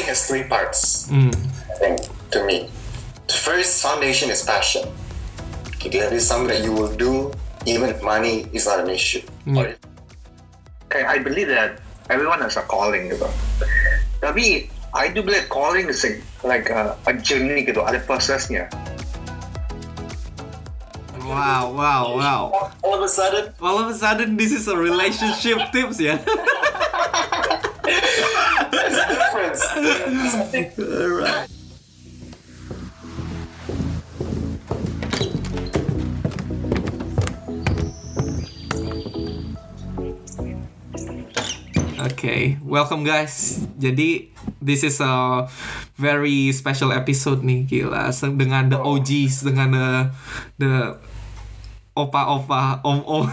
calling has three parts. Mm. I think to me, the first foundation is passion. Okay, that is something that you will do even if money is not an issue. Yeah. Okay, I believe that everyone has a calling gitu. Tapi I do believe calling is like, like a, a journey gitu, ada prosesnya. Wow, wow, wow. All of a sudden, All of a sudden, this is a relationship tips, yeah. Alright. Okay, welcome guys. Jadi this is a very special episode nih, gila. Dengan the OGs, dengan the the opa-opa, om-om,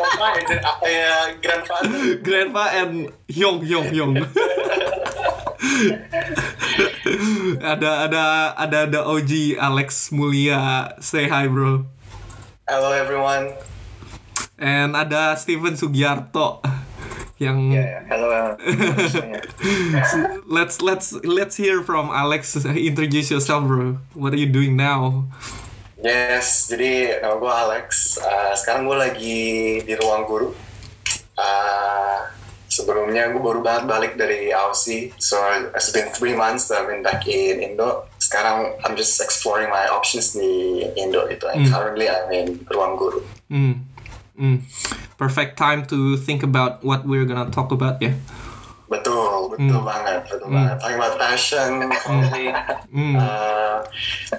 Opa and grandfather. grandpa and Hyung Hyung Hyung. ada ada ada the OG Alex Mulia. Say hi, bro. Hello everyone. And ada Steven Sugiarto yang Yeah, hello. uh, let's let's let's hear from Alex. Introduce yourself, bro. What are you doing now? Yes, jadi nama gue Alex. Uh, sekarang gue lagi di ruang guru. Uh, sebelumnya gue baru banget balik dari Aussie, so it's been three months that I've been back in Indo. Sekarang I'm just exploring my options di Indo itu. And currently I'm in ruang guru. Mm. Mm. Perfect time to think about what we're gonna talk about, yeah. Betul, betul banget, betul banget. Talking about passion, calling, uh,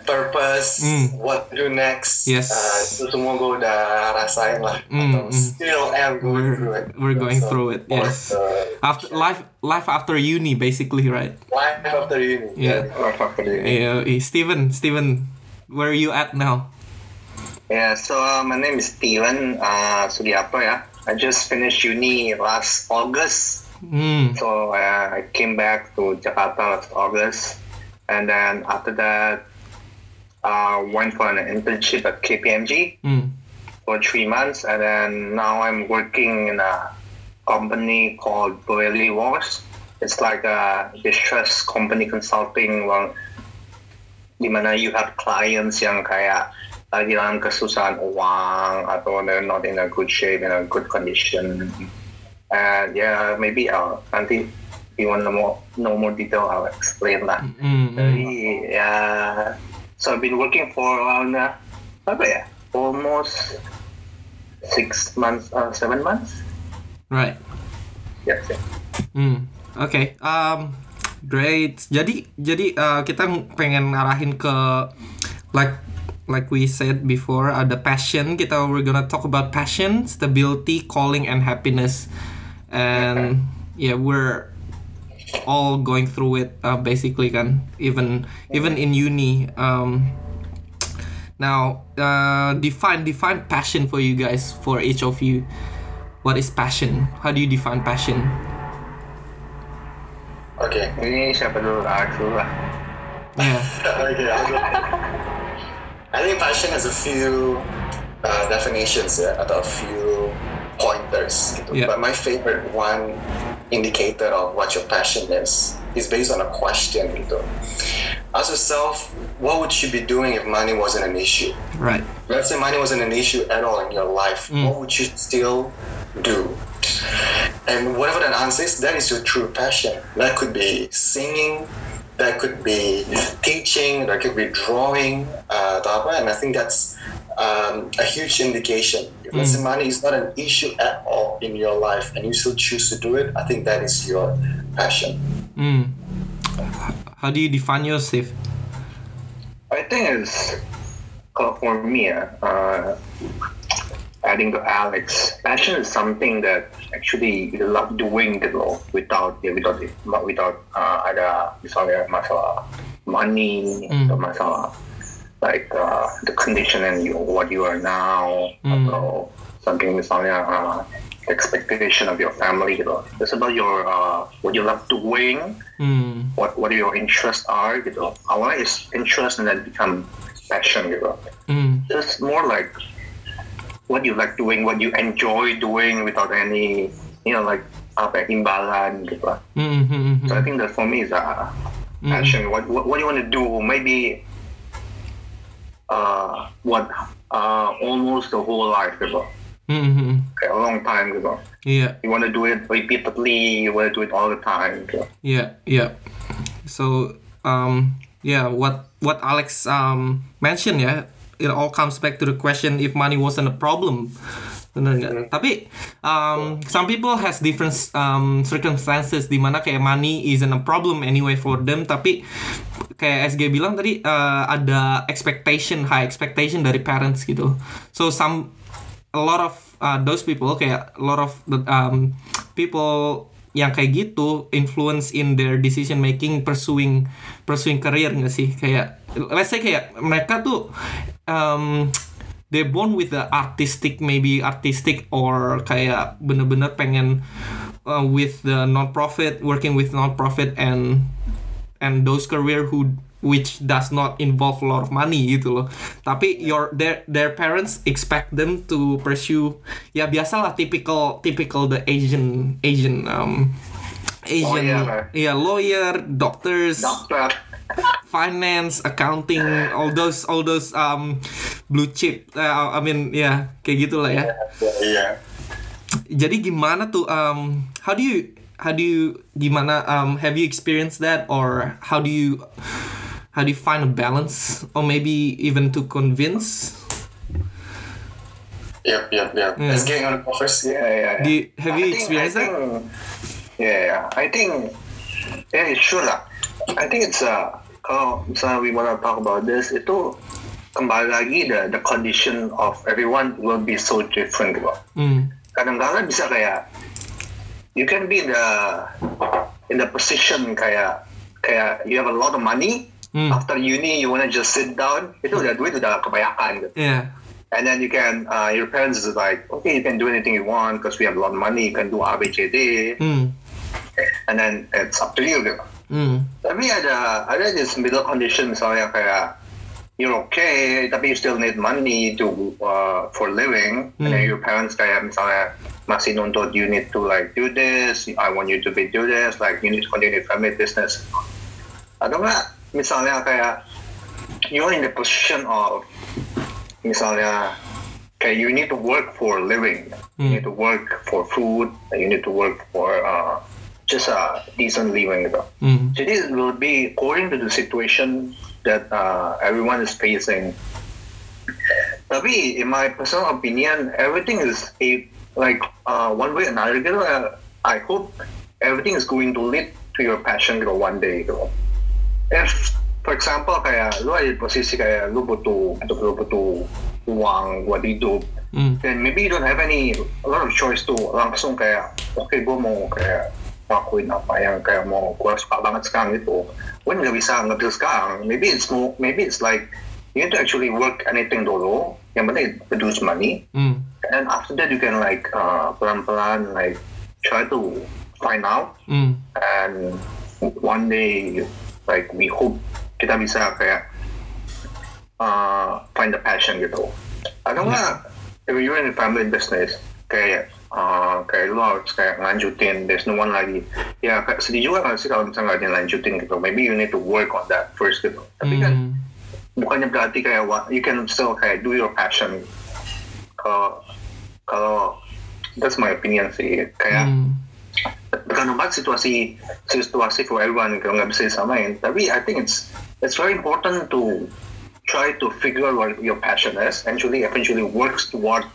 purpose, Mm. what to do next. Yes. Uh, itu semua gue udah rasain lah. Mm, Atau mm. still am going We're- through it. we're going So, through it, yes. uh, After life life after uni, basically, right? life after uni. Yeah. oh, fuck it. Yeah, eh, Steven, Steven, where are you at now? Yeah, so uh, my name is Steven uh, Sudiato, yeah. I just finished uni last August. Mm. So uh, I came back to Jakarta last August. And then after that, uh, went for an internship at KPMG Mm. for three months. And then now I'm working in a company called Borrelli Walsh. It's like a distress company consulting well, di mana you have clients yang kayak lagi dalam kesusahan uang atau they're not in a good shape, in a good condition. And yeah, maybe uh, nanti if you want to know more, know more detail, I'll explain lah. Mm, mm. Jadi ya, so I've been working for around uh, apa ya, almost six months, uh, seven months. Right. Yes. yeah. Hmm, oke. Um, great. Jadi jadi uh, kita pengen ngarahin ke like like we said before ada passion. Kita we're gonna talk about passion, stability, calling, and happiness. And yeah, we're all going through it uh, basically kan. Even even in uni. Um, now uh, define define passion for you guys for each of you. What is passion? How do you define passion? Okay. Ini siapa dulu? Alex dulu lah. Yeah. okay, I'll. I think passion has a few uh, definitions, yeah, atau a few pointers. Yeah. But my favorite one indicator of what your passion is is based on a question. Gitu. Ask yourself, what would you be doing if money wasn't an issue? Right. Let's say money wasn't an issue at all in your life. Mm. What would you still do? And whatever that answer is, that is your true passion. That could be singing, that could be teaching, that could be drawing, uh, atau apa. and I think that's um, a huge indication. If let's say money is not an issue at all in your life and you still choose to do it, I think that is your passion. Mm. How do you define yourself? I think it's uh, for me. Uh, adding to Alex, passion is something that actually you love doing gitu without ya without without uh, ada misalnya masalah money Mm. atau masalah like uh, the condition and you, what you are now Mm. atau something misalnya uh, expectation of your family gitu. It's about your uh, what you love doing Mm. what what your interests are gitu. Awalnya is interest and then become passion gitu. Mm. Just more like what you like doing, what you enjoy doing without any you know like apa ya, imbalan gitu lah. Mm-hmm. So I think that for me is a passion. What, what what do you want to do? Maybe uh what uh almost the whole life gitu. Mm-hmm. Okay, a long time gitu. Yeah. You want to do it repeatedly. You want to do it all the time. Yeah, yeah. So, um, yeah, what what Alex um mentioned ya, it all comes back to the question if money wasn't a problem. Bener nggak? Tapi um, some people has different um, circumstances di mana kayak money isn't a problem anyway for them. Tapi kayak SG bilang tadi uh, ada expectation, high expectation dari parents gitu. So some a lot of uh, those people kayak a lot of the um, people yang kayak gitu influence in their decision making pursuing pursuing career nggak sih? Kayak let's say kayak mereka tuh um, they're born with the artistic maybe artistic or kayak bener-bener pengen uh, with the non-profit working with non-profit and and those career who which does not involve a lot of money gitu loh. Tapi your their their parents expect them to pursue ya biasalah typical typical the Asian Asian um Asian Lawyer. yeah lawyer, doctors, Doctor. finance, accounting, all those all those um blue chip uh, I mean ya kayak gitulah ya. Yeah. Jadi gimana tuh um how do you how do you gimana um have you experienced that or how do you how do you find a balance or maybe even to convince Yep, yep, yep. Yeah. Let's get on the first. Yeah, yeah. yeah. do you, have I you think- experienced I that think- Yeah, yeah. I think, yeah, sure lah. I think it's uh, kalau misalnya we wanna talk about this, itu kembali lagi the the condition of everyone will be so different gitu. mm. Kadang-kadang bisa kayak you can be the in the position kayak kayak you have a lot of money. Hmm. After uni, you wanna just sit down. Itu udah duit udah kebanyakan gitu. yeah And then you can, uh, your parents is like, okay, you can do anything you want because we have a lot of money. You can do A, B, C, D. mm. And then it's up to you. Gitu. Mm. Tapi ada, ada this middle condition misalnya kayak, you're okay, tapi you still need money to uh, for living. And then your parents kayak misalnya masih nuntut you need to like do this. I want you to be do this. Like you need to continue family business. Atau enggak misalnya kayak you're in the position of misalnya kayak you need to work for a living. You need to work for food. You need to work for uh, just a decent living gitu. Mm. Jadi it will be according to the situation that uh, everyone is facing. Tapi in my personal opinion, everything is a like uh, one way or another. I hope everything is going to lead to your passion one day. If for example kayak lu ada di posisi kayak lu butuh untuk lu butuh uang buat hidup, Mm. then maybe you don't have any a lot of choice to langsung kayak oke gue mau kayak lakuin apa yang kayak mau gue suka banget sekarang itu gue nggak bisa nggak bisa sekarang maybe it's more maybe it's like you need to actually work anything dulu yang penting produce money Mm. and after that you can like uh, pelan-pelan like try to find out Mm. and one day like we hope kita bisa kayak uh, find the passion gitu. Atau enggak if you're in a family business kayak uh, kayak lu harus kayak lanjutin there's no one lagi. Ya kayak sedih juga nggak sih kalau misalnya nggak lanjutin gitu. Maybe you need to work on that first gitu. Tapi kan Mm. bukannya berarti kayak you can still kayak do your passion. Kalau kalau that's my opinion sih. Kayak Mm. Tergantung banget situasi situasi for everyone kalau nggak bisa disamain tapi I think it's it's very important to try to figure out what your passion is and eventually eventually works toward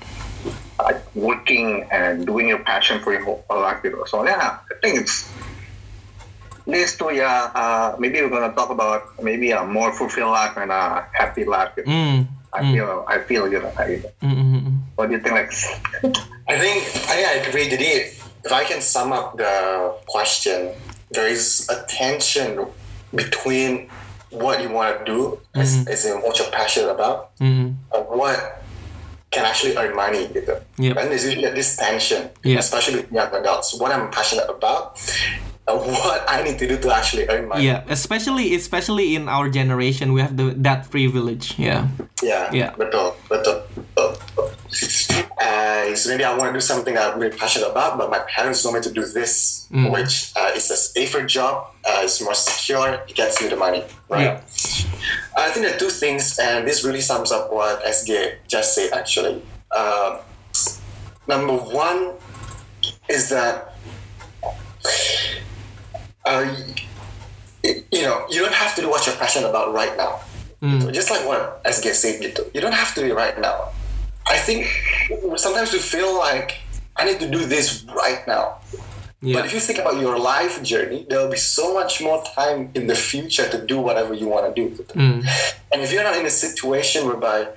uh, working and doing your passion for your whole life gitu soalnya I think it's this to yeah uh, maybe we're gonna talk about maybe a more fulfilled life and a happy life gitu. Mm. I feel I feel you know, I- Mm. Mm. Mm. what do you think Lex? I think I think I agree. Jadi, if I can sum up the question, there is a tension between what you want to do, as, as in what you're passionate about, Mm. and what can actually earn money. Yep. And there's usually this tension, Yeah. especially with young adults. What I'm passionate about, what I need to do to actually earn money. Yeah, especially especially in our generation, we have the that privilege. Yeah. Yeah, Yeah. betul, betul. Uh, place. Maybe I want to do something I'm really passionate about, but my parents want me to do this, Mm. which uh, is a safer job, uh, it's more secure, it gets me the money, right? I think there are two things, and this really sums up what SG just said actually. Uh, number one is that uh, you know you don't have to do what you're passionate about right now. So just like what SG said, you don't have to do it right now. I think sometimes we feel like I need to do this right now. Yeah. But if you think about your life journey, there will be so much more time in the future to do whatever you want to do. Mm. And if you're not in a situation whereby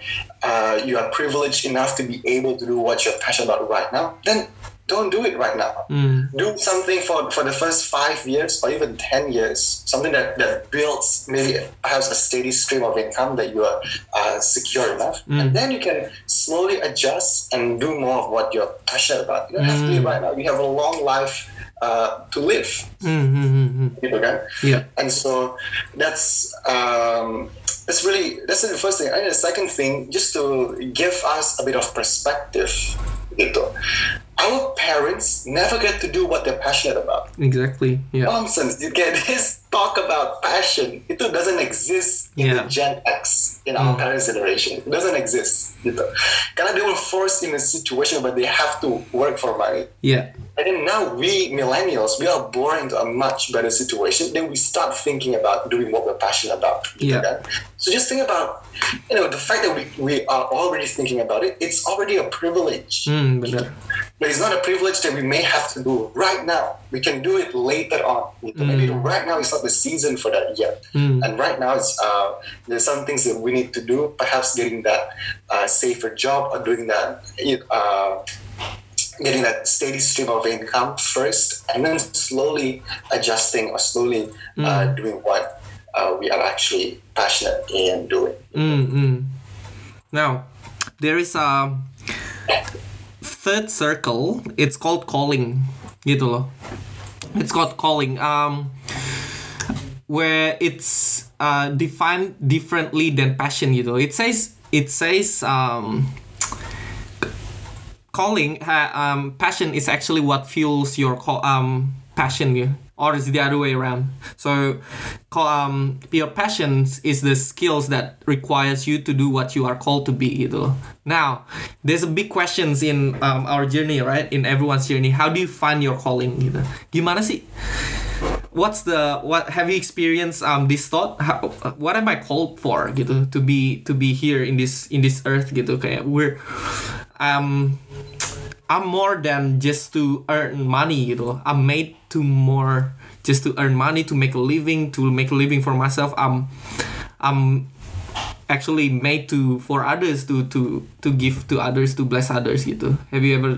uh, you are privileged enough to be able to do what you're passionate about right now, then don't do it right now. Mm. Do something for, for the first five years or even 10 years, something that, that builds maybe perhaps a steady stream of income that you are uh, secure enough. And then you can slowly adjust and do more of what you're passionate about. You don't have to do it right now. You have a long life uh, to live. Mm, mm, mm, mm. Gitu? Yeah. And so that's um, that's really that's the first thing. And the second thing, just to give us a bit of perspective, gitu. Our parents never get to do what they're passionate about. Exactly. Yeah. Nonsense. You get this talk about passion. It doesn't exist in Yeah. the Gen X in our mm. parents' generation. It doesn't exist. Gitu. Karena they were forced in a situation where they have to work for money. Yeah. And then now we millennials, we are born into a much better situation. Then we start thinking about doing what we're passionate about. gitu Yeah. kan? So just think about, you know, the fact that we, we are already thinking about it, it's already a privilege. Mm, benar. But it's not a privilege that we may have to do right now. We can do it later on. gitu. Maybe mm. right now is not the season for that yet. And right now, it's uh, there's some things that we need to do. Perhaps getting that uh, safer job or doing that, uh, getting that steady stream of income first, and then slowly adjusting or slowly uh, doing what uh, we are actually passionate in doing. Mm, mm. Now, there is a third circle. It's called calling, gitu loh. It's called calling. Um, where it's uh, defined differently than passion, gitu. It says it says um, calling ha, um, passion is actually what fuels your call, um, passion yeah? or is the other way around so um, your passions is the skills that requires you to do what you are called to be gitu. now there's a big questions in um, our journey right in everyone's journey how do you find your calling you gitu gimana sih what's the what have you experienced um this thought? How, what am I called for gitu to be to be here in this in this earth gitu? Kayak we're um I'm more than just to earn money gitu. I'm made to more just to earn money to make a living to make a living for myself. I'm I'm actually made to for others to to to give to others to bless others gitu. Have you ever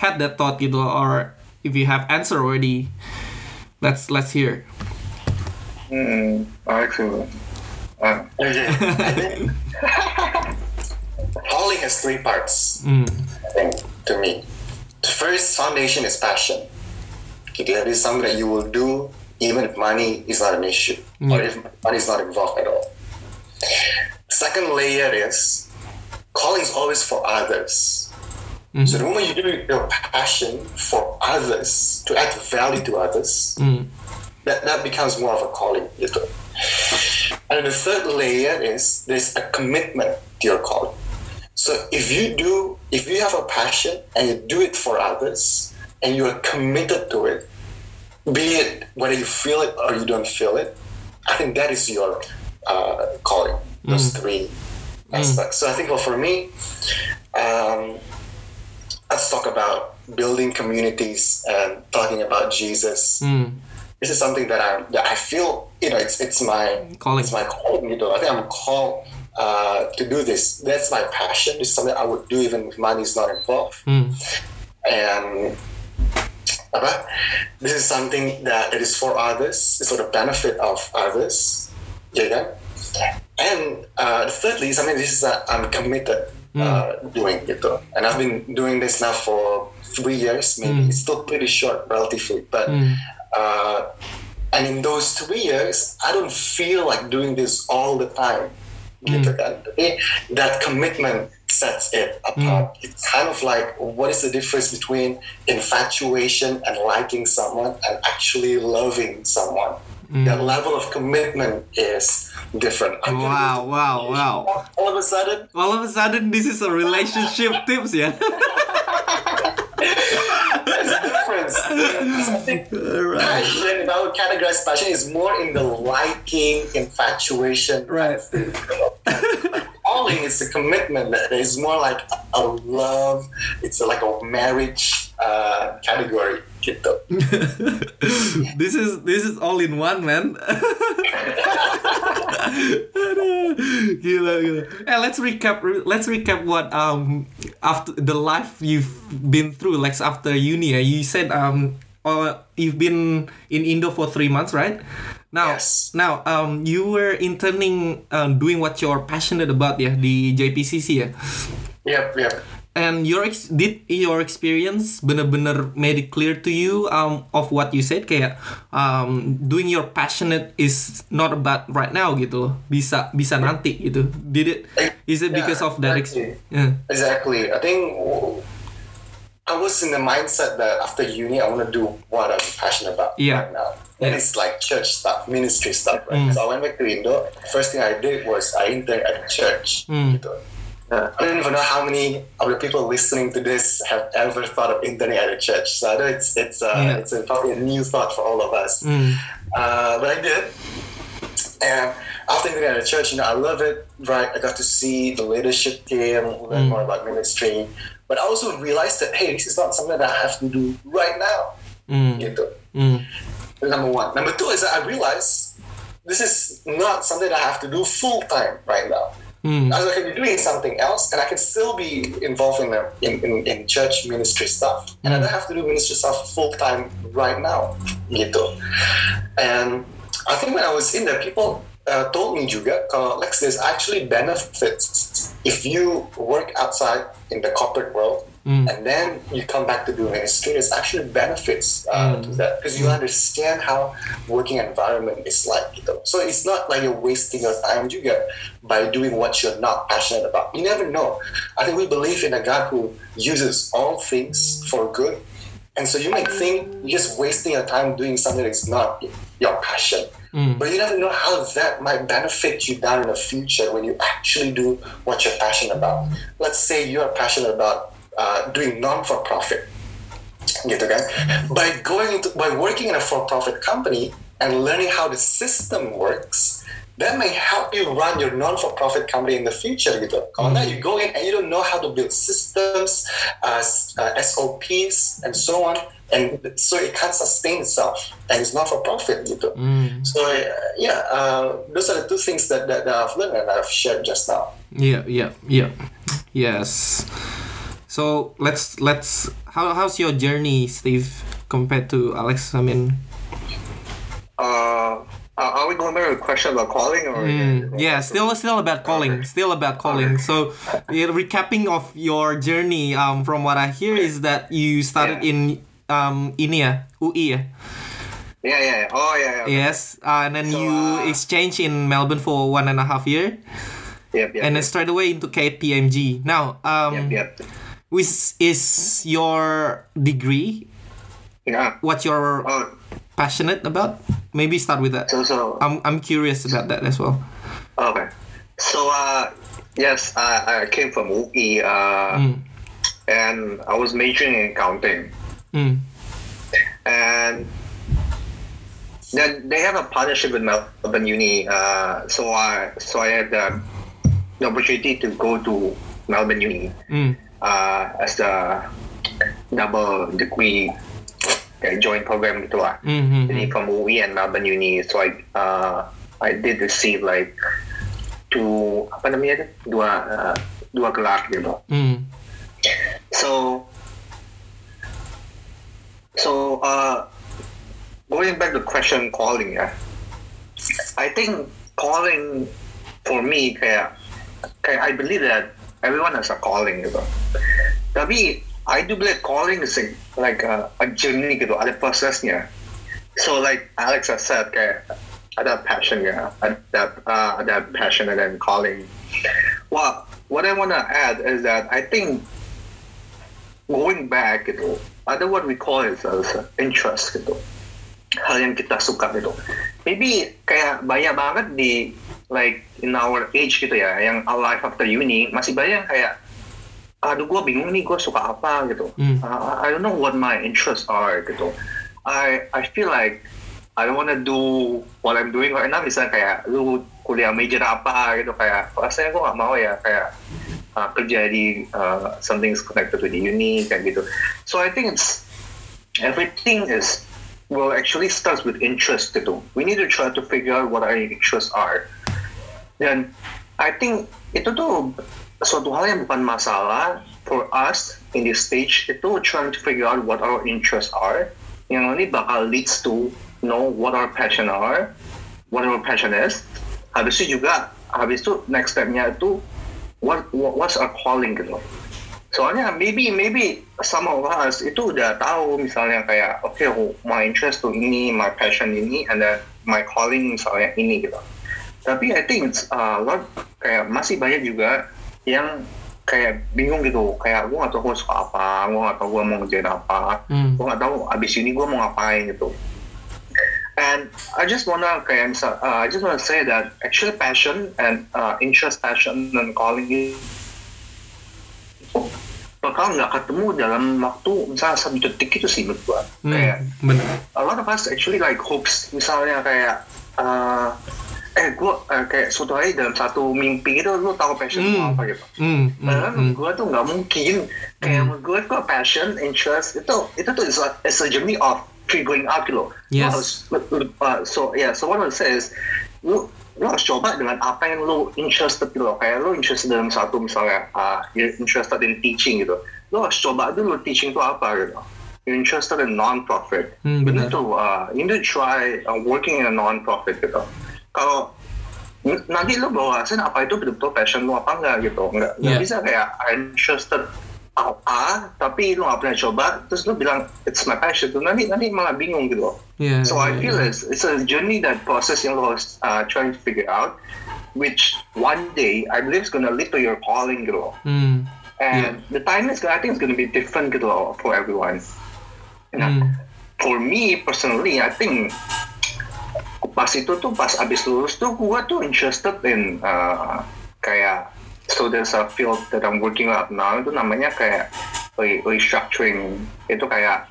had that thought gitu? Or if you have answer already let's let's hear Mm, actually, uh, Okay. I think calling has three parts. Mm. I think to me, the first foundation is passion. Okay, that is something that you will do even if money is not an issue or if money is not involved at all. Second layer is calling is always for others. So the moment you do your passion for others to add value to others, that, that becomes more of a calling. And the third layer is there's a commitment to your calling. So if you do, if you have a passion and you do it for others and you are committed to it, be it whether you feel it or you don't feel it, I think that is your uh, calling. Those three aspects. So I think well, for me, um, let's talk about building communities and talking about Jesus. This is something that I that I feel you know it's it's my Calling. It's my calling. You know, I think I'm called uh, to do this. That's my passion. It's something I would do even if money is not involved. And apa? This is something that it is for others. It's for the benefit of others. Kan? And uh, thirdly, something this is that I'm committed Mm. uh, doing gitu. And I've been doing this now for three years. Maybe mm. it's still pretty short relatively, but mm. uh, and in those three years, I don't feel like doing this all the time. Gitu kan. Tapi that commitment sets it apart. It's kind of like what is the difference between infatuation and liking someone and actually loving someone? The level of commitment is different. Wow, wow, wow. All of a sudden, All of a sudden, this is a relationship tips, yeah. there's a difference. I think right. passion, if I would categorize passion, is more in the liking, infatuation. Right. Calling is a commitment. It's more like a love. It's like a marriage uh, category. Gitu. this is this is all in one, man. Aduh, gila, gila. Eh, let's recap. Let's recap what um after the life you've been through, like after uni. eh, You said um uh, you've been in Indo for three months, right? Now, Yes. now um you were interning, um, doing what you're passionate about, ya di JPCC yeah. Yep, yep. And your ex- did your experience bener-bener made it clear to you um, of what you said kayak um, doing your passionate is not about right now gitu loh. bisa bisa nanti gitu did it is it Yeah, because of that exactly. yeah. Exactly. I think I was in the mindset that after uni, I want to do what I'm passionate about Yeah. right now. And it's like church stuff, ministry stuff, right? Mm. So I went back to Indo. First thing I did was I interned at a church. Mm. Gitu. Uh, I don't even know how many of the people listening to this have ever thought of interning at a church. So I know it's it's uh, Yeah. it's a, probably a new thought for all of us. Mm. Uh, but I did. And after interning at a church, you know, I love it, right? I got to see the leadership team, learn more about ministry. But I also realized that, hey, this is not something that I have to do right now. Mm. Gitu. Mm. Number one. Number two is that I realized this is not something that I have to do full time right now. Mm. I can be doing something else, and I can still be involved in, the, in, in, in church ministry stuff. And I don't have to do ministry stuff full time right now. Gitu. And I think when I was in there, people uh, told me juga, kalau Lex, there's actually benefits if you work outside in the corporate world Mm. and then you come back to do ministry. There's actually benefits uh, to that because you understand how working environment is like. Gitu. So it's not like you're wasting your time juga by doing what you're not passionate about. You never know. I think we believe in a God who uses all things for good. And so you might think you're just wasting your time doing something that's not your passion. But you never know how that might benefit you down in the future when you actually do what you're passionate about. Let's say you're passionate about uh, doing non-for-profit. Gitu kan? By going into by working in a for-profit company and learning how the system works, that may help you run your non-for-profit company in the future gitu. Kalau nggak, you go in and you don't know how to build systems, uh, uh, SOPs, and so on, and so it can't sustain itself, and it's not for profit gitu. Mm. So uh, yeah, uh, those are the two things that, that, that I've learned and I've shared just now. Yeah, yeah, yeah. Yes. So let's let's how how's your journey, Steve, compared to Alex? I mean, Uh, are are we going back to the question about calling or? mm, yeah, still still about calling, still about calling. So, recapping of your journey, um, from what I hear is that you started Yeah. in um Inia, UI, yeah? Yeah. Oh, yeah, yeah. yes, uh, and then So, you uh, exchange in Melbourne for one and a half year, Yep, yep. and then straight away into KPMG. Now, um, Yep, yep. Which is your degree? Yeah. What you're Oh, passionate about? Maybe start with that. so, so, I'm, I'm curious about that as well. okay. So, uh, yes, I, I came from UI, uh, Mm. and I was majoring in accounting. Mm. and then they have a partnership with Melbourne Uni. Uh, so I so I had the, the opportunity to go to Melbourne Uni Mm. Uh, as the double degree uh, joint program gitu lah. Mm-hmm. Jadi from UI and Melbourne Uni. So I uh, I did receive like two apa namanya tu? dua uh, dua gelar gitu. Mm. So, so uh, going back to question calling, yeah, I think calling for me kayak, kayak I believe that everyone has a calling gitu. Tapi I do believe calling is like, like a, a journey gitu, ada prosesnya. So like Alex has said kayak ada passion ya, ada uh, ada passion and then calling. Well, what I wanna add is that I think going back gitu, ada what we call it as interest gitu. Hal yang kita suka gitu. Maybe kayak banyak banget di like in our age gitu ya, yang life after uni masih banyak kayak aduh gue bingung nih gue suka apa gitu. Hmm. Uh, I don't know what my interests are gitu. I I feel like I don't wanna do what I'm doing right now misalnya kayak lu kuliah major apa gitu kayak rasanya gue gak mau ya kayak uh, kerja di uh, something connected to the uni kayak gitu so I think it's everything is well actually starts with interest gitu we need to try to figure out what our interests are dan I think itu tuh suatu hal yang bukan masalah for us in this stage. Itu trying to figure out what our interests are. Yang nanti bakal leads to know what our passion are what our passion is. Habis itu juga habis itu next stepnya itu what, what what's our calling gitu. Soalnya maybe maybe some of us itu udah tahu misalnya kayak oke okay, my interest tuh ini my passion ini and then my calling misalnya ini gitu tapi I think it's uh, lot kayak masih banyak juga yang kayak bingung gitu kayak gue gak tau gue suka apa gue gak tau gue mau ngerjain apa Hmm. gue gak tau abis ini gue mau ngapain gitu and I just wanna kayak uh, I just wanna say that actually passion and uh, interest, passion and calling itu bakal nggak ketemu dalam waktu misalnya satu detik itu sih menurut gua. Hmm, Kayak bener. a lot of us actually like hopes misalnya kayak uh, eh gua uh, kayak suatu hari dalam satu mimpi itu lu tahu passion lu Hmm. apa gitu. Hmm, hmm, Padahal hmm. menurut gue tuh nggak mungkin. Kayak menurut gue kok passion, interest itu itu tuh is a, is a journey of figuring out gitu loh. Lu Yes. harus, uh, so yeah, so what I say is lu lu harus coba dengan apa yang lu interested gitu loh. Kayak lu interested dalam satu misalnya uh, you're interested in teaching gitu. Lu harus coba dulu teaching itu apa gitu. You're interested in non-profit. Hmm, you benar. need to uh, you need to try uh, working in a non-profit gitu. Kalau nanti lu bawasin apa itu betul-betul passion lu apa enggak gitu enggak nggak Yeah. bisa kayak I'm interested A, A, tapi lu nggak pernah coba terus lu bilang it's my passion tuh nanti nanti malah bingung gitu loh Yeah, so I yeah, feel yeah. it's, it's a journey that process yang harus uh, trying to figure out which one day I believe is gonna lead to your calling gitu loh Hmm. and the time is I think it's gonna be different gitu loh for everyone nah Hmm. for me personally I think pas itu tuh pas abis lulus tuh gua tuh interested in uh, kayak so there's field that I'm working on now. Itu namanya kayak re- restructuring. Itu kayak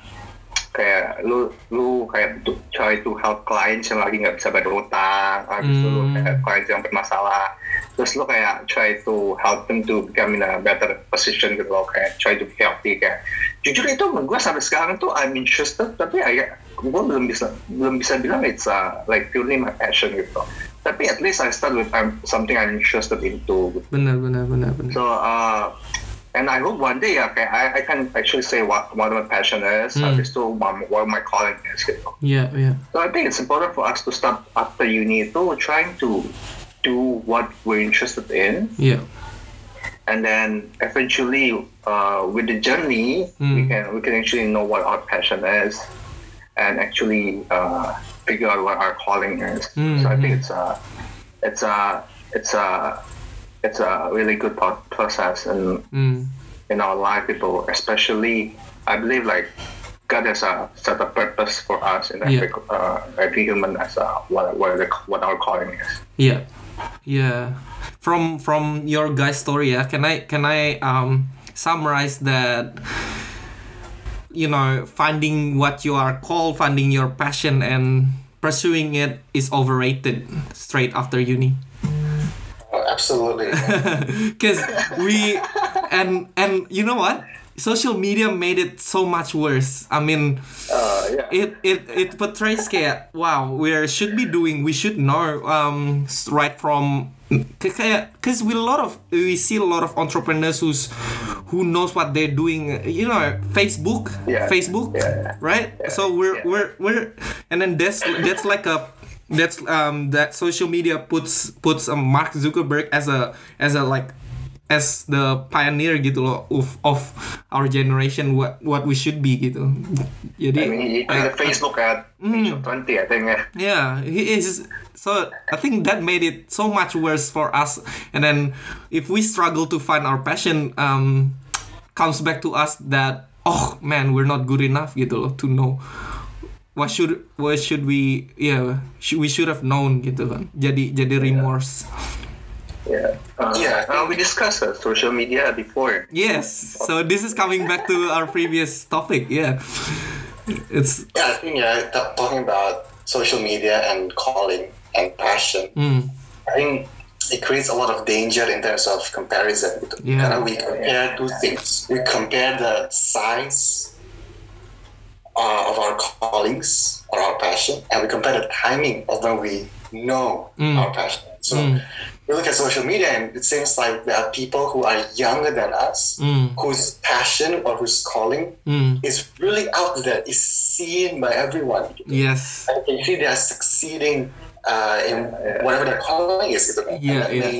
kayak lu lu kayak to- try to help clients yang lagi nggak bisa bayar utang habis itu lu Hmm. kayak clients yang bermasalah terus lu kayak try to help them to become in a better position gitu loh kayak try to be healthy kayak jujur itu gue sampai sekarang tuh I'm interested tapi agak gue belum bisa belum bisa bilang it's uh, like purely my passion gitu tapi at least I start with um, something I'm interested into gitu. Benar, benar, benar, benar. So, uh, and I hope one day, okay, I, I can actually say what, what my passion is, Mm. mm. to what, what my calling is. Gitu. Yeah, yeah. So I think it's important for us to start after uni to trying to do what we're interested in, Yeah. and then eventually, uh, with the journey, Mm. we can we can actually know what our passion is, and actually uh, figure out what our calling is. Mm, So I think mm. it's a it's a it's a it's a really good process and Hmm. in our life, people, especially I believe like God has a set a purpose for us in every Yeah. uh, every human as a, what what, the, what our calling is. Yeah, yeah. From from your guys' story, yeah. Can I can I um summarize that? You know, finding what you are called, finding your passion, and pursuing it is overrated straight after uni. Oh, absolutely. Because we and and you know what? Social media made it so much worse. I mean, Uh, yeah. it it it portrays kayak wow we should be doing we should know um right from kayak because we a lot of we see a lot of entrepreneurs who's who knows what they're doing you know Facebook Yeah. Facebook Yeah. right so we're we're we're and then that's that's like a that's um that social media puts puts um, Mark Zuckerberg as a as a like as the pioneer gitu loh of, of our generation what what we should be gitu. Jadi I mean, he uh, Facebook at age of 20, I think. yeah. yeah, he is. So I think that made it so much worse for us. And then if we struggle to find our passion, um, comes back to us that oh man, we're not good enough gitu loh to know what should what should we yeah should, we should have known gitu kan. Jadi jadi remorse. Yeah. Uh, Yeah, uh, we discussed uh, social media before. Yes. So this is coming back to our previous topic. Yeah. It's Yeah, I think yeah, t- talking about social media and calling and passion. mm, I think it creates a lot of danger in terms of comparison. Yeah. Karena we compare two things. We compare the size uh, of our callings or our passion, and we compare the timing of when we know Mm. our passion. So Mm. we look at social media, and it seems like there are people who are younger than us, Mm. whose passion or whose calling mm, is really out there, is seen by everyone. yes. And you can see they are succeeding uh, in whatever their calling is gitu. Yeah, and then yeah. they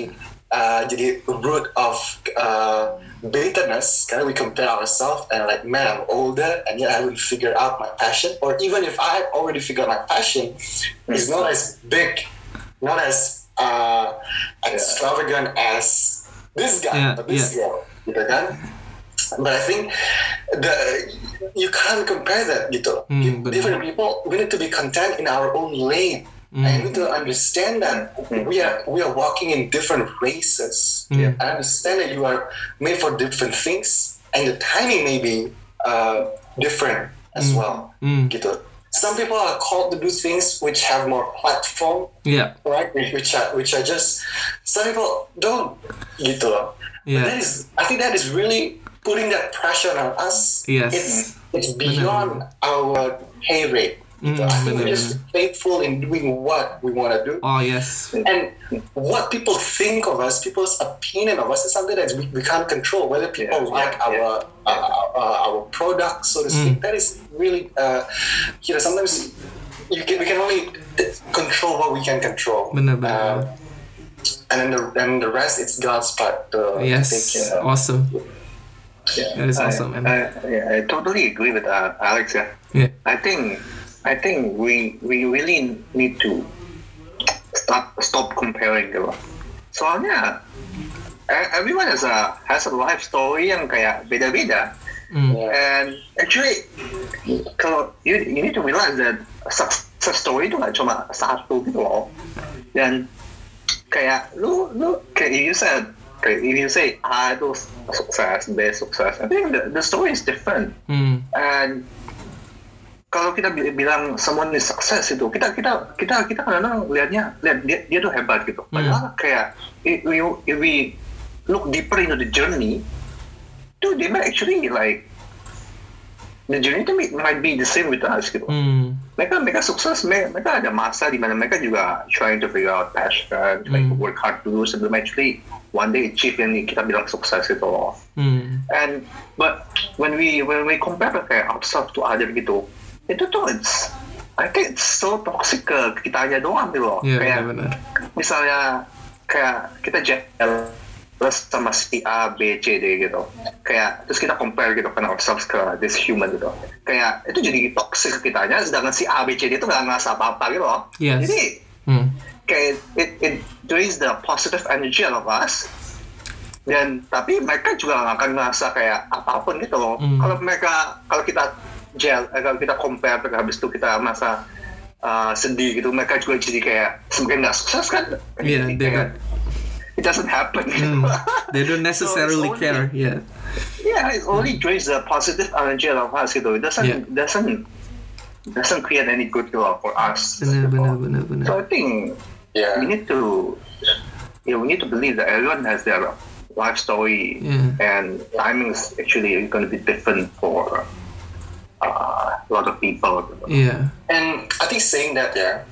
uh, jadi root of uh, bitterness karena we compare ourselves and like man I'm older and yet I haven't figured out my passion or even if I already figured my passion it's not as big not as uh, extravagant as this guy Yeah, or this girl gitu kan but I think the you can't compare that gitu. Benar. Different people we need to be content in our own lane. And we need to understand that we are we are walking in different races. Hmm. I understand that you are made for different things, and the timing may be uh, different as well. Hmm. Gitu. Some people are called to do things which have more platform, Yeah. right? Which which are which are just some people don't. Gitu. loh. Yeah. But that is, I think that is really putting that pressure on us. Yes. It's it's beyond our pay rate. Mm, I think we're just faithful in doing what we want to do. Oh yes. And what people think of us, people's opinion of us, is something that we, we can't control. Whether people Yeah, like yeah, our Uh, uh, our product, so to speak, that is really, uh, you know, sometimes you can, we can only control what we can control. Benar benar. Um, and then the and the rest, it's God's part to, to take care of. Awesome. Yeah. That is I- awesome, man. I, yeah, I totally agree with uh, Alex. Yeah. Yeah. I think I think we we really need to stop stop comparing. Soalnya e- everyone has a has a life story yang kayak beda-beda. Mm. And actually kalau you you need to realize that success story itu nggak cuma satu gitu loh. Dan kayak lu lu kayak you said kayak if you say A itu sukses, B sukses, I think the, the story is different. Mm. And kalau kita bi- bilang someone is success itu kita kita kita kita kadang-kadang lihatnya lihat dia dia tuh hebat gitu. Padahal kayak if we, if we look deeper into the journey, dude, they might actually like the journey itu mi- might be the same with us gitu. Mm. Mereka mereka sukses, me- mereka ada masa di mana mereka juga trying to figure out passion, trying to work hard dulu sebelum actually one day achieve yang kita bilang sukses itu loh. Mm. And but when we when we compare kayak ourselves to other gitu, itu tuh it's I think it's so toxic ke kitanya doang gitu loh. Iya kayak benar-benar. misalnya kayak kita jealous sama si A, B, C, D gitu. Kayak terus kita compare gitu kan ourselves ke this human gitu. Kayak itu jadi toxic ke kitanya, sedangkan si A, B, C, D itu nggak ngerasa apa-apa gitu loh. Yes. Jadi Mm. kayak it, it drains the positive energy out of us dan tapi mereka juga nggak akan ngerasa kayak apa pun gitu loh Hmm. kalau mereka kalau kita gel eh, kalau kita compare terus habis itu kita merasa uh, sedih gitu mereka juga jadi kayak semakin nggak sukses kan Yeah, Jadi they kayak, it doesn't happen Mm. They don't necessarily only- care. Yeah. yeah it only drains the positive energy out of us gitu it doesn't Yeah. doesn't doesn't create any good loh for us Benar gitu. benar benar benar. so I think Yeah. we need to yeah, we need to believe that everyone has their life story Yeah. and timing is actually going to be different for uh, a lot of people. Yeah. And I think saying that ya,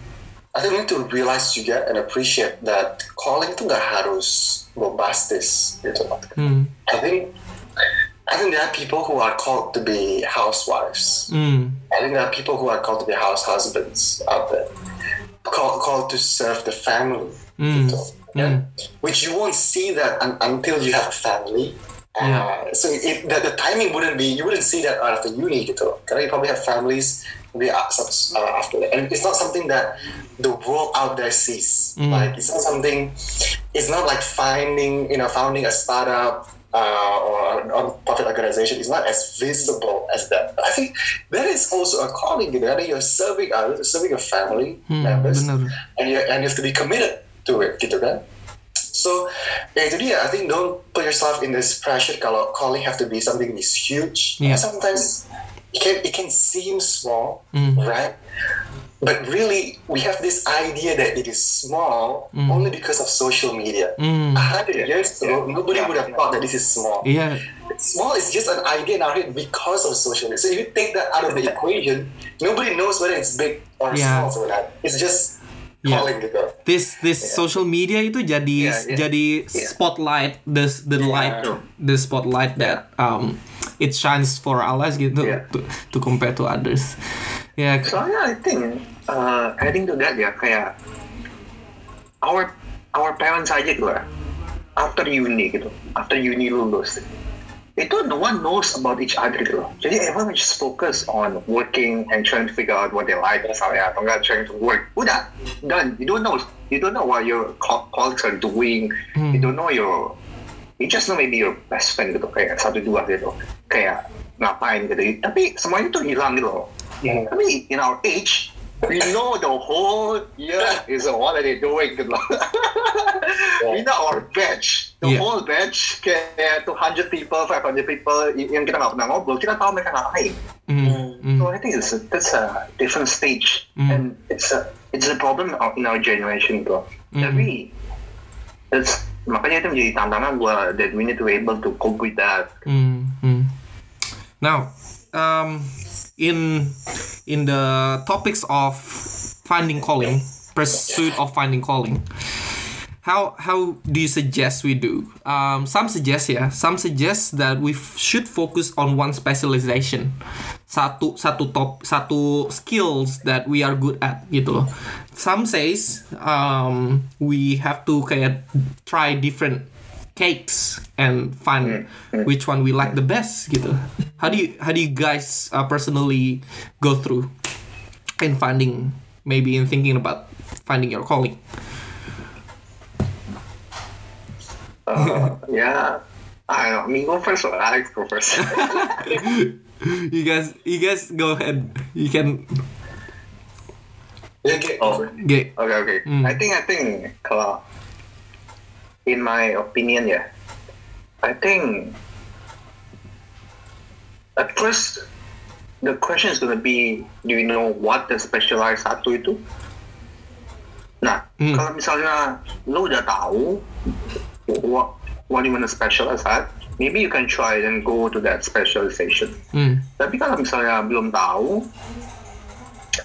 I think we need to realize juga and appreciate that calling itu nggak harus bombastis gitu. Mm. I think I think there are people who are called to be housewives. Mm. I think there are people who are called to be house husbands out there, called called to serve the family. Mm. gitu. yeah? which you won't see that un- until you have a family. Uh, so it, the, the timing wouldn't be you wouldn't see that after uni gitu. Karena you probably have families maybe uh, after that, and it's not something that the world out there sees. Like it's not something. It's not like finding you know founding a startup uh, or a non-profit organization is not as visible as that. But I think that is also a calling. You know, that you're serving others, serving your family members, benar. and you and you have to be committed to it, gitu kan? So, ya itu dia. I think don't put yourself in this pressure kalau calling have to be something is huge. Yeah. Sometimes it can it can seem small, Mm. right? But really, we have this idea that it is small Mm. only because of social media. A hundred years ago, nobody would have thought that this is small. Yeah. Small is just an idea in our head because of social media. So if you take that out of the equation, nobody knows whether it's big or Yeah. small. So that it's just Yeah. calling gitu. This this social media itu jadi Yeah, yeah. jadi spotlight the the light True. the spotlight that um it shines for us gitu Yeah. to, to compare to others. Ya. Soalnya I think uh, adding to that ya kayak our our parents aja gitu lah. After uni gitu, after uni lulus, itu no one knows about each other loh. Jadi everyone just focus on working and trying to figure out what they like misalnya atau enggak trying to work. Udah done. You don't know you don't know what your co- colleagues are doing. Hmm. You don't know your you just know maybe your best friend gitu kayak satu dua gitu kayak ngapain gitu. Tapi semuanya tuh hilang gitu loh. I mean, in our age, we know the whole year is what are they doing gitu loh. we know our batch, the Yeah. whole batch kayak 200 people, 500 people yang kita nggak pernah ngobrol, kita tahu mereka ngapain. Mm, mm, So I think it's a, that's a different stage, and it's a it's a problem of- in our generation gitu. Tapi it's makanya itu menjadi tantangan gua that we need to be able to cope with that. mm, mm. Now, um, in in the topics of finding calling, pursuit of finding calling, how how do you suggest we do? Um, some suggest yeah, some suggest that we should focus on one specialization, satu satu top satu skills that we are good at gitu loh. Some says um, we have to kayak try different cakes and find which one we like the best gitu. How do you how do you guys uh, personally go through in finding maybe in thinking about finding your calling? Uh, yeah. I don't know. Me go first or Alex go first? you guys you guys go ahead. You can Yeah, get Oh. get Okay, okay. I think I think kalau in my opinion ya, I think at first the question is gonna be, do you know what the specialized satu itu? Nah, kalau misalnya lo udah tahu what what you want to specialize at, maybe you can try and go to that specialization. mm, Tapi kalau misalnya belum tahu,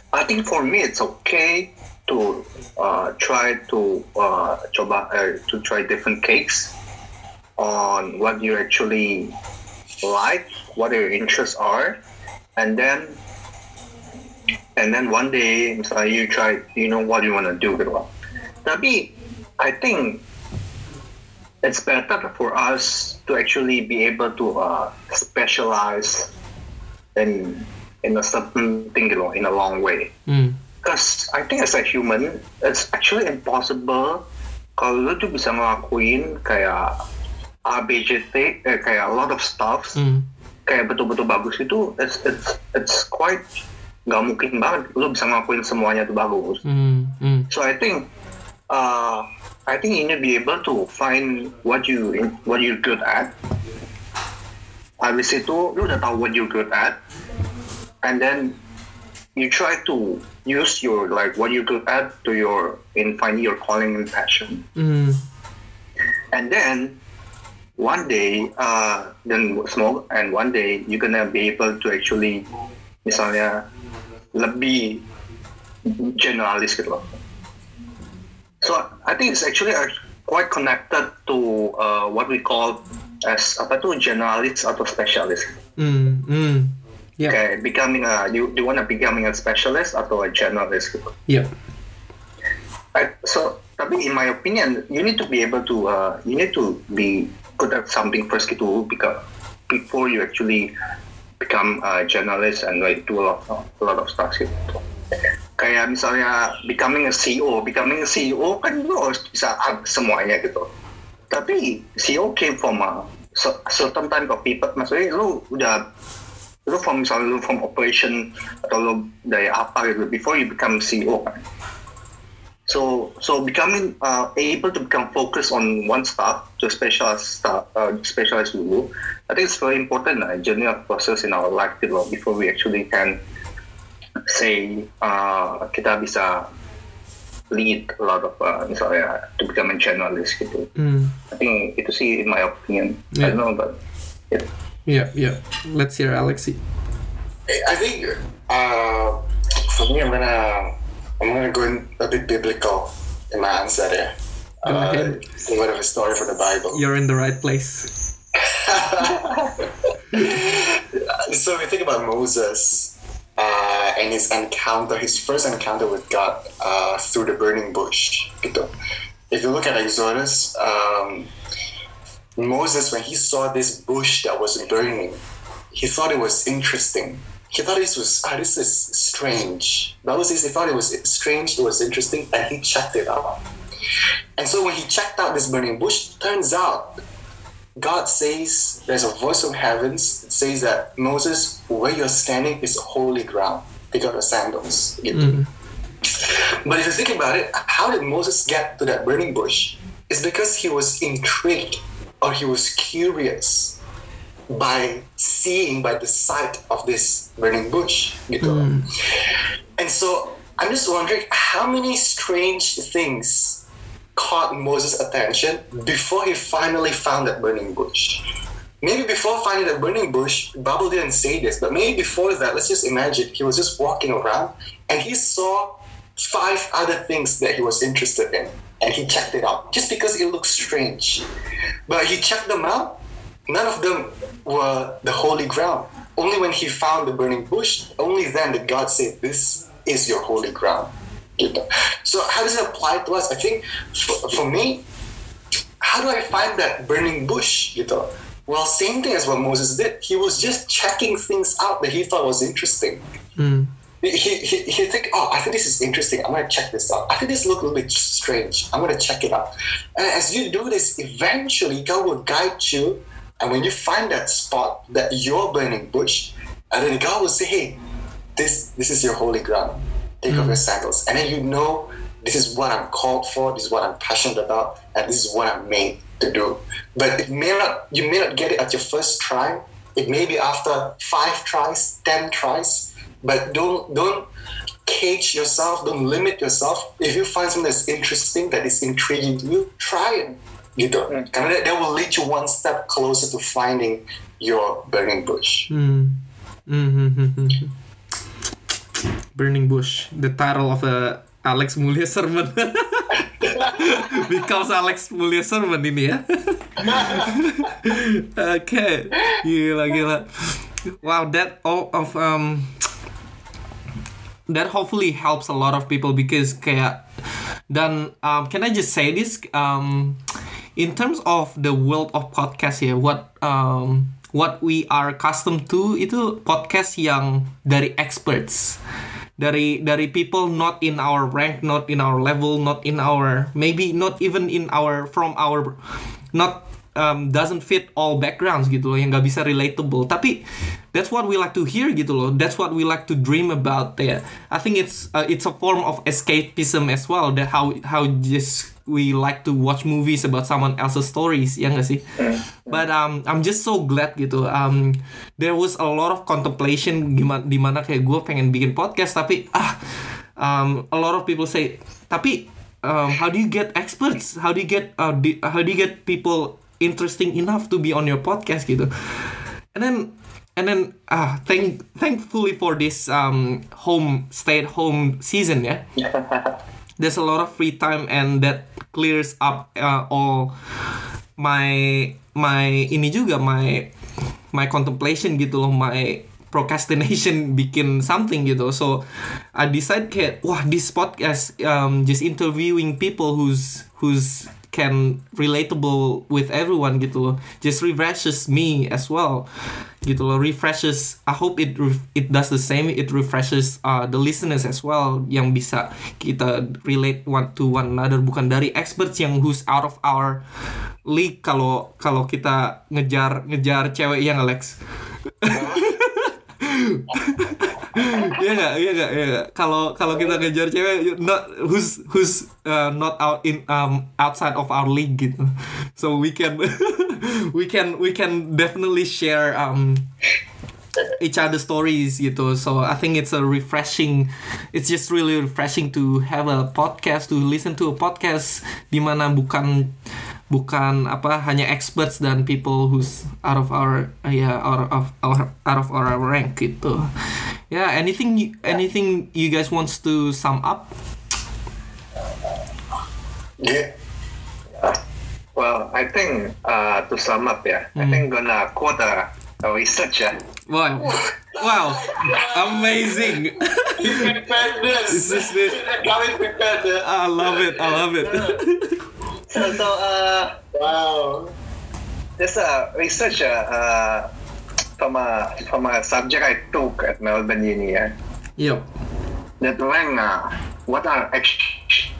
I think for me it's okay to uh, try to uh, uh, to try different cakes on what you actually like, what your interests are, and then and then one day you try, you know what you want to do gitu. Tapi I think it's better for us to actually be able to uh, specialize in in a certain thing, you know, in a long way. mm, Because I think as a human, it's actually impossible kalau lu tuh bisa ngelakuin kayak ABCT, eh, kayak a lot of stuff, mm, kayak betul-betul bagus itu, it's it's it's quite nggak mungkin banget lu bisa ngelakuin semuanya tuh bagus. mm, mm, So I think, uh, I think you need to be able to find what you what you're good at. Habis itu lu udah tahu what you're good at, and then you try to use your like what you're good at to your in finding your calling and passion. mm, And then one day, uh, then small, and one day you're gonna be able to actually, misalnya, lebih generalis gitu loh. So I think it's actually uh, quite connected to uh, what we call as apa tuh generalis atau specialist. mm, mm. Yeah. Okay, becoming a you you want to becoming a specialist atau a generalist gitu. Yep. I, so tapi in my opinion you need to be able to uh, you need to be good at something first gitu because before you actually become a journalist and like do a lot of, a lot of stuff gitu kayak misalnya becoming a CEO becoming a CEO kan lu harus bisa semuanya gitu tapi CEO came from a certain time of people maksudnya lu udah lu from misalnya lu from operation atau lu dari apa gitu before you become CEO kan so so becoming uh, able to become focused on one stuff to specialize uh, specialize dulu I think it's very important uh, journey of process in our life gitu before we actually can say uh, kita bisa lead a lot of uh, misalnya to become a journalist gitu Mm. I think itu sih in my opinion I don't know but yeah. Yeah, yeah. Let's hear Alexi. I think uh, for me, I'm gonna I'm gonna go in a bit biblical in my answer there. Go Uh, ahead. a bit of a story from the Bible. You're in the right place. So we think about Moses uh, and his encounter, his first encounter with God uh, through the burning bush. If you look at Exodus, um, Moses, when he saw this bush that was burning, he thought it was interesting. He thought this was ah, this is strange. Bible says he thought it was strange, it was interesting, and he checked it out. And so when he checked out this burning bush, turns out God says there's a voice from heavens that says that Moses, where you're standing is holy ground. Take out your sandals. gitu. But if you think about it, how did Moses get to that burning bush? It's because he was intrigued or he was curious by seeing by the sight of this burning bush. gitu. Hmm. And so I'm just wondering how many strange things caught Moses' attention before he finally found that burning bush. Maybe before finding the burning bush, Bible didn't say this, but maybe before that, let's just imagine he was just walking around and he saw five other things that he was interested in and he checked it out just because it looked strange. But he checked them out, none of them were the holy ground. Only when he found the burning bush, only then did God say, This is your holy ground. So, how does it apply to us? I think for, for me, how do I find that burning bush? Gitu? Well, same thing as what Moses did. He was just checking things out that he thought was interesting. He, he, he, he think, oh, I think this is interesting. I'm gonna check this out. I think this look a little bit strange. I'm gonna check it out. And as you do this, eventually God will guide you. And when you find that spot, that you're burning bush, and then God will say, hey, this this is your holy ground. Take off mm. your sandals. And then you know this is what I'm called for, this is what I'm passionate about, and this is what I'm made to do. But it may not you may not get it at your first try. It may be after five tries, ten tries. But don't don't cage yourself, don't limit yourself. If you find something that's interesting, that is intriguing to you, try it. You Gitu. Karena that, that will lead you one step closer to finding your burning bush. Mm-hmm. Burning Bush, the title of a Alex Mulia sermon. Becomes Alex Mulia sermon ini ya. Oke, gila gila. Wow, that all of um that hopefully helps a lot of people because kayak dan um, can I just say this? Um in terms of the world of podcast ya what um what we are accustomed to itu podcast yang dari experts. Dari dari people not in our rank not in our level not in our maybe not even in our from our not um, doesn't fit all backgrounds gitu loh yang nggak bisa relatable. Tapi that's what we like to hear gitu loh. That's what we like to dream about. Ya I think it's uh, it's a form of escapism as well that how how just we like to watch movies about someone else's stories ya nggak sih? But um I'm just so glad gitu. Um there was a lot of contemplation gimana di mana kayak gue pengen bikin podcast tapi ah um, a lot of people say tapi um, how do you get experts? How do you get uh, how do you get people interesting enough to be on your podcast gitu. And then and then ah thank thankfully for this um home stay at home season ya there's a lot of free time and that clears up uh, all my my ini juga my my contemplation gitu loh my procrastination bikin something gitu so I decide kayak wah this podcast um, just interviewing people who's who's can relatable with everyone gitu loh. Just refreshes me as well gitu loh. Refreshes I hope it it does the same. It refreshes uh, the listeners as well yang bisa kita relate one to one another. Bukan dari experts yang who's out of our league kalau kalau kita ngejar ngejar cewek yang Alex Iya nggak, iya nggak, iya nggak. Kalau kalau kita ngejar cewek, not who's who's uh, not out in um outside of our league gitu. So we can we can we can definitely share um each other stories gitu. So I think it's a refreshing. It's just really refreshing to have a podcast to listen to a podcast di mana bukan bukan apa hanya experts dan people who's out of our uh, yeah out of our out of our rank gitu. Yeah, anything you- anything you guys wants to sum up? Yeah. Well, I think uh, to sum up, yeah, I think gonna quote a, a research, yeah. Wow, wow, amazing! Prepared This is it. Kami prepared. I love it. I love it. So, so uh, Wow. there's a research uh, from a from a subject I took at Melbourne Uni, yeah, yep. that when uh, what are ex-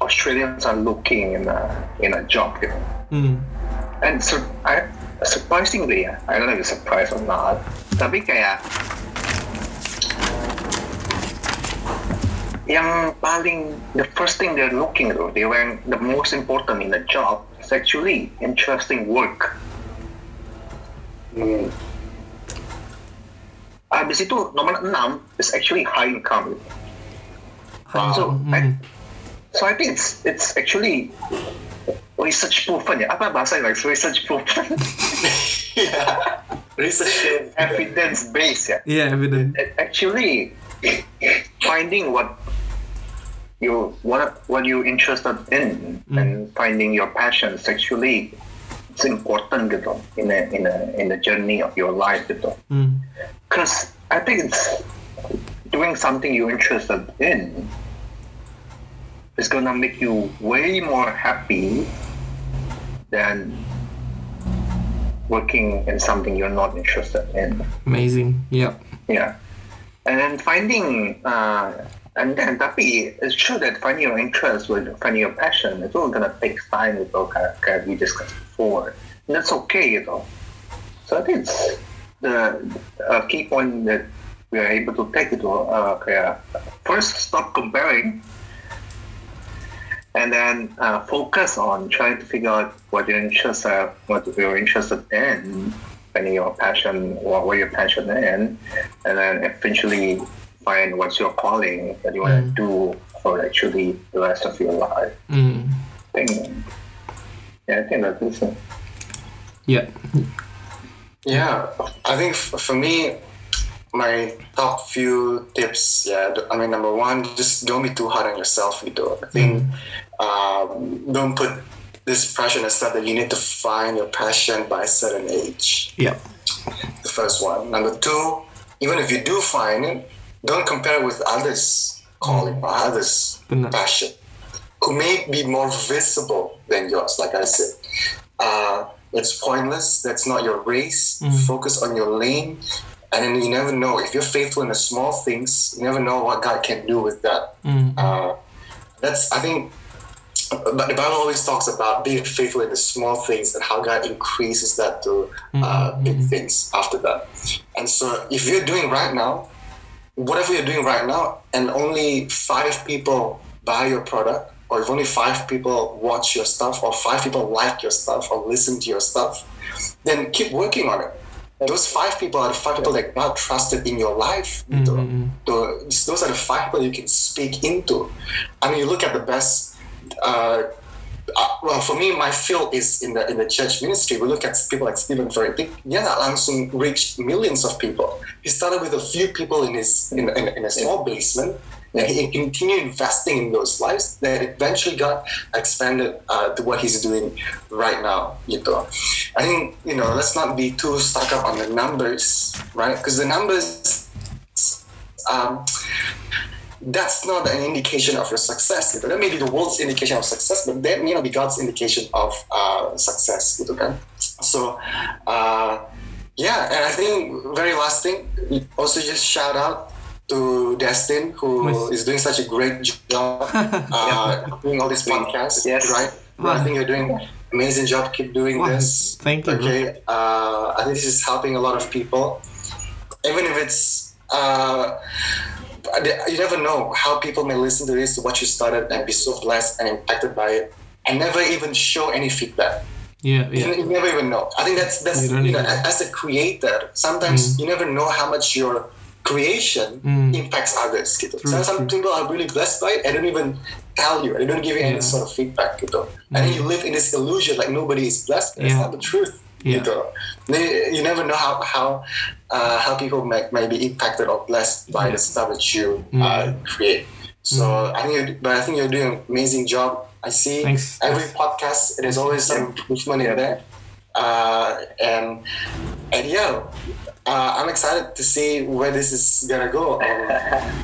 Australians are looking in a in a job, you know. Hmm. And so, I, surprisingly, I don't know if you're surprised or not, tapi kayak yang paling the first thing they're looking though, they were the most important in the job is actually interesting work. Hmm. Habis itu nomor enam is actually high income. So, Hmm. I, so I think it's it's actually research proven ya. Apa bahasa like research proven? yeah. Research. evidence based ya. Yeah, evidence. Actually finding what you what what you interested in and finding your passions actually it's important gitu in a in a in the journey of your life gitu. Hmm. Because I think it's doing something you're interested in is gonna make you way more happy than working in something you're not interested in. Amazing. Yep. Yeah. And then finding, uh, and then tapi it's true that finding your interest with finding your passion, it's all gonna take time gitu, kayak, kayak we discussed before. And that's okay gitu. So I think it's the uh, key point that we are able to take itu, uh, kayak first stop comparing and then uh, focus on trying to figure out what your interests are, what you're interested in, finding your passion, what, what your passion in, and then eventually find what's your calling that you want to do for actually the rest of your life. Hmm. I think, yeah, I think that is it. Yeah. Yeah, I think f- for me, my top few tips, yeah, I mean, number one, just don't be too hard on yourself, you know. I think um, don't put this pressure on yourself that you need to find your passion by a certain age. Yeah. The first one. Number two, even if you do find it, don't compare with others' calling or others' Benar. passion, who may be more visible than yours. Like I said, uh, it's pointless. That's not your race. Focus on your lane, and then you never know if you're faithful in the small things. You never know what God can do with that. Uh, that's I think. But the Bible always talks about being faithful in the small things and how God increases that to uh, big things after that. And so, if you're doing right now, whatever you're doing right now, and only five people buy your product, or if only five people watch your stuff, or five people like your stuff, or listen to your stuff, then keep working on it. Those five people are the five people that God trusted in your life. gitu. Those those are the five people you can speak into. I mean, you look at the best. Uh, uh, well, for me, my field is in the in the church ministry. We look at people like Stephen Furtick. Dia nggak langsung reached millions of people. He started with a few people in his in, in, in a small basement. and he continued investing in those lives, that eventually got expanded uh, to what he's doing right now. You Gitu. I think you know, let's not be too stuck up on the numbers, right? Because the numbers. Um, that's not an indication of your success. Gitu. That may be the world's indication of success, but that may not be God's indication of uh, success. Gitu kan? So, uh, yeah, and I think very last thing, also just shout out to Destin, who Nice. is doing such a great job uh, doing all these podcasts. Yes. Right? I think you're doing amazing job. Keep doing Wow, this. thank you. Okay. Uh, I think this is helping a lot of people, even if it's. Uh, you never know how people may listen to this, what you started, and be so blessed and impacted by it, and never even show any feedback. Yeah, You, yeah. you never even know. I think that's that's You you, know, know. as a creator, sometimes mm. you never know how much your creation mm. impacts others. Gitu. True, so some people are really blessed by it. I don't even tell you. They don't give you Yeah. any sort of feedback. Gitu. And then mm. you live in this illusion like nobody is blessed. That's Yeah. not the truth. Yeah. Gitu. They- You never know how how uh, how people may, may be impacted or blessed by the stuff that you uh, create. So I think, you're, but I think you're doing an amazing job. I see Thanks. every podcast. There's always some improvement in there, uh, and and yeah, uh, I'm excited to see where this is gonna go. And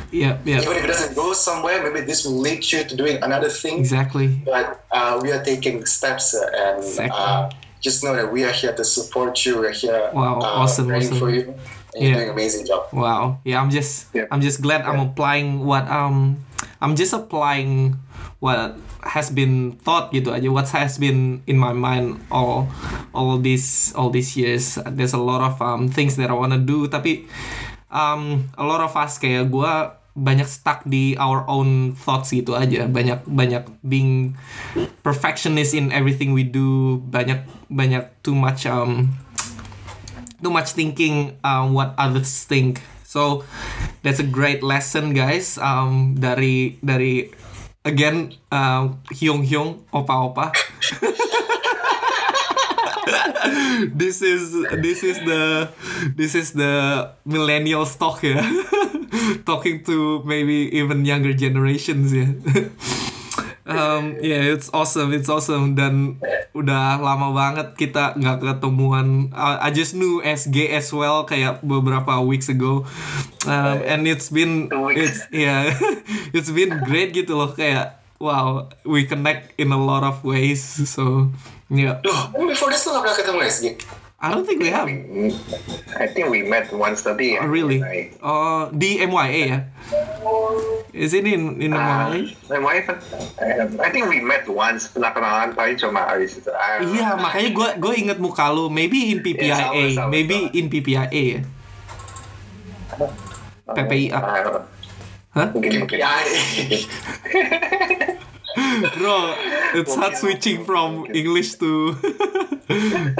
Yeah, yeah. even if it doesn't go somewhere, maybe this will lead you to doing another thing. Exactly. But uh, we are taking steps, uh, and Exactly. Just know that we are here to support you. We're here, Wow, uh, awesome, praying awesome. for you. And Yeah. you're doing an amazing job. Wow. Yeah, I'm just Yeah. I'm just glad I'm applying what um I'm just applying what has been thought gitu aja what has been in my mind all all these all these years there's a lot of um things that I wanna do tapi um a lot of us kayak gua banyak stuck di our own thoughts gitu aja banyak banyak being perfectionist in everything we do banyak banyak too much um too much thinking um, what others think. So that's a great lesson, guys. Um, dari dari again um, Hyung Hyung Opa Opa. this is this is the this is the millennial stock ya. Talking to maybe even younger generations ya. um, yeah, it's awesome, it's awesome dan udah lama banget kita nggak ketemuan. Uh, I just knew SG as well kayak beberapa weeks ago, um, and it's been weeks. it's yeah, it's been great gitu loh kayak wow we connect in a lot of ways. So yeah, Loh, before this lo nggak pernah ketemu SG? I don't think we have. I think we met once tadi. Oh, really? Oh, di MYA ya? Is it in in uh, MYA? my wife, I think we met once. Pernah kenalan paling cuma habis itu. Iya, makanya gue gue inget muka lu. Maybe in PPIA, Iya, sama, sama, maybe sama. in PPIA ya. PPIA. Uh, Hah? mungkin mungkin. Bro, it's hard switching from English to.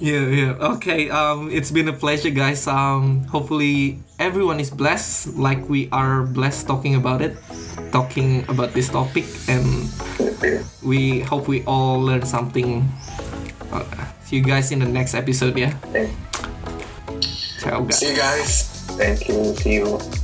yeah, yeah. Okay. Um, it's been a pleasure, guys. Um, hopefully everyone is blessed, like we are blessed talking about it, talking about this topic, and we hope we all learn something. Uh, see you guys in the next episode. Yeah. Ciao, guys. See you guys. Thank you. See you.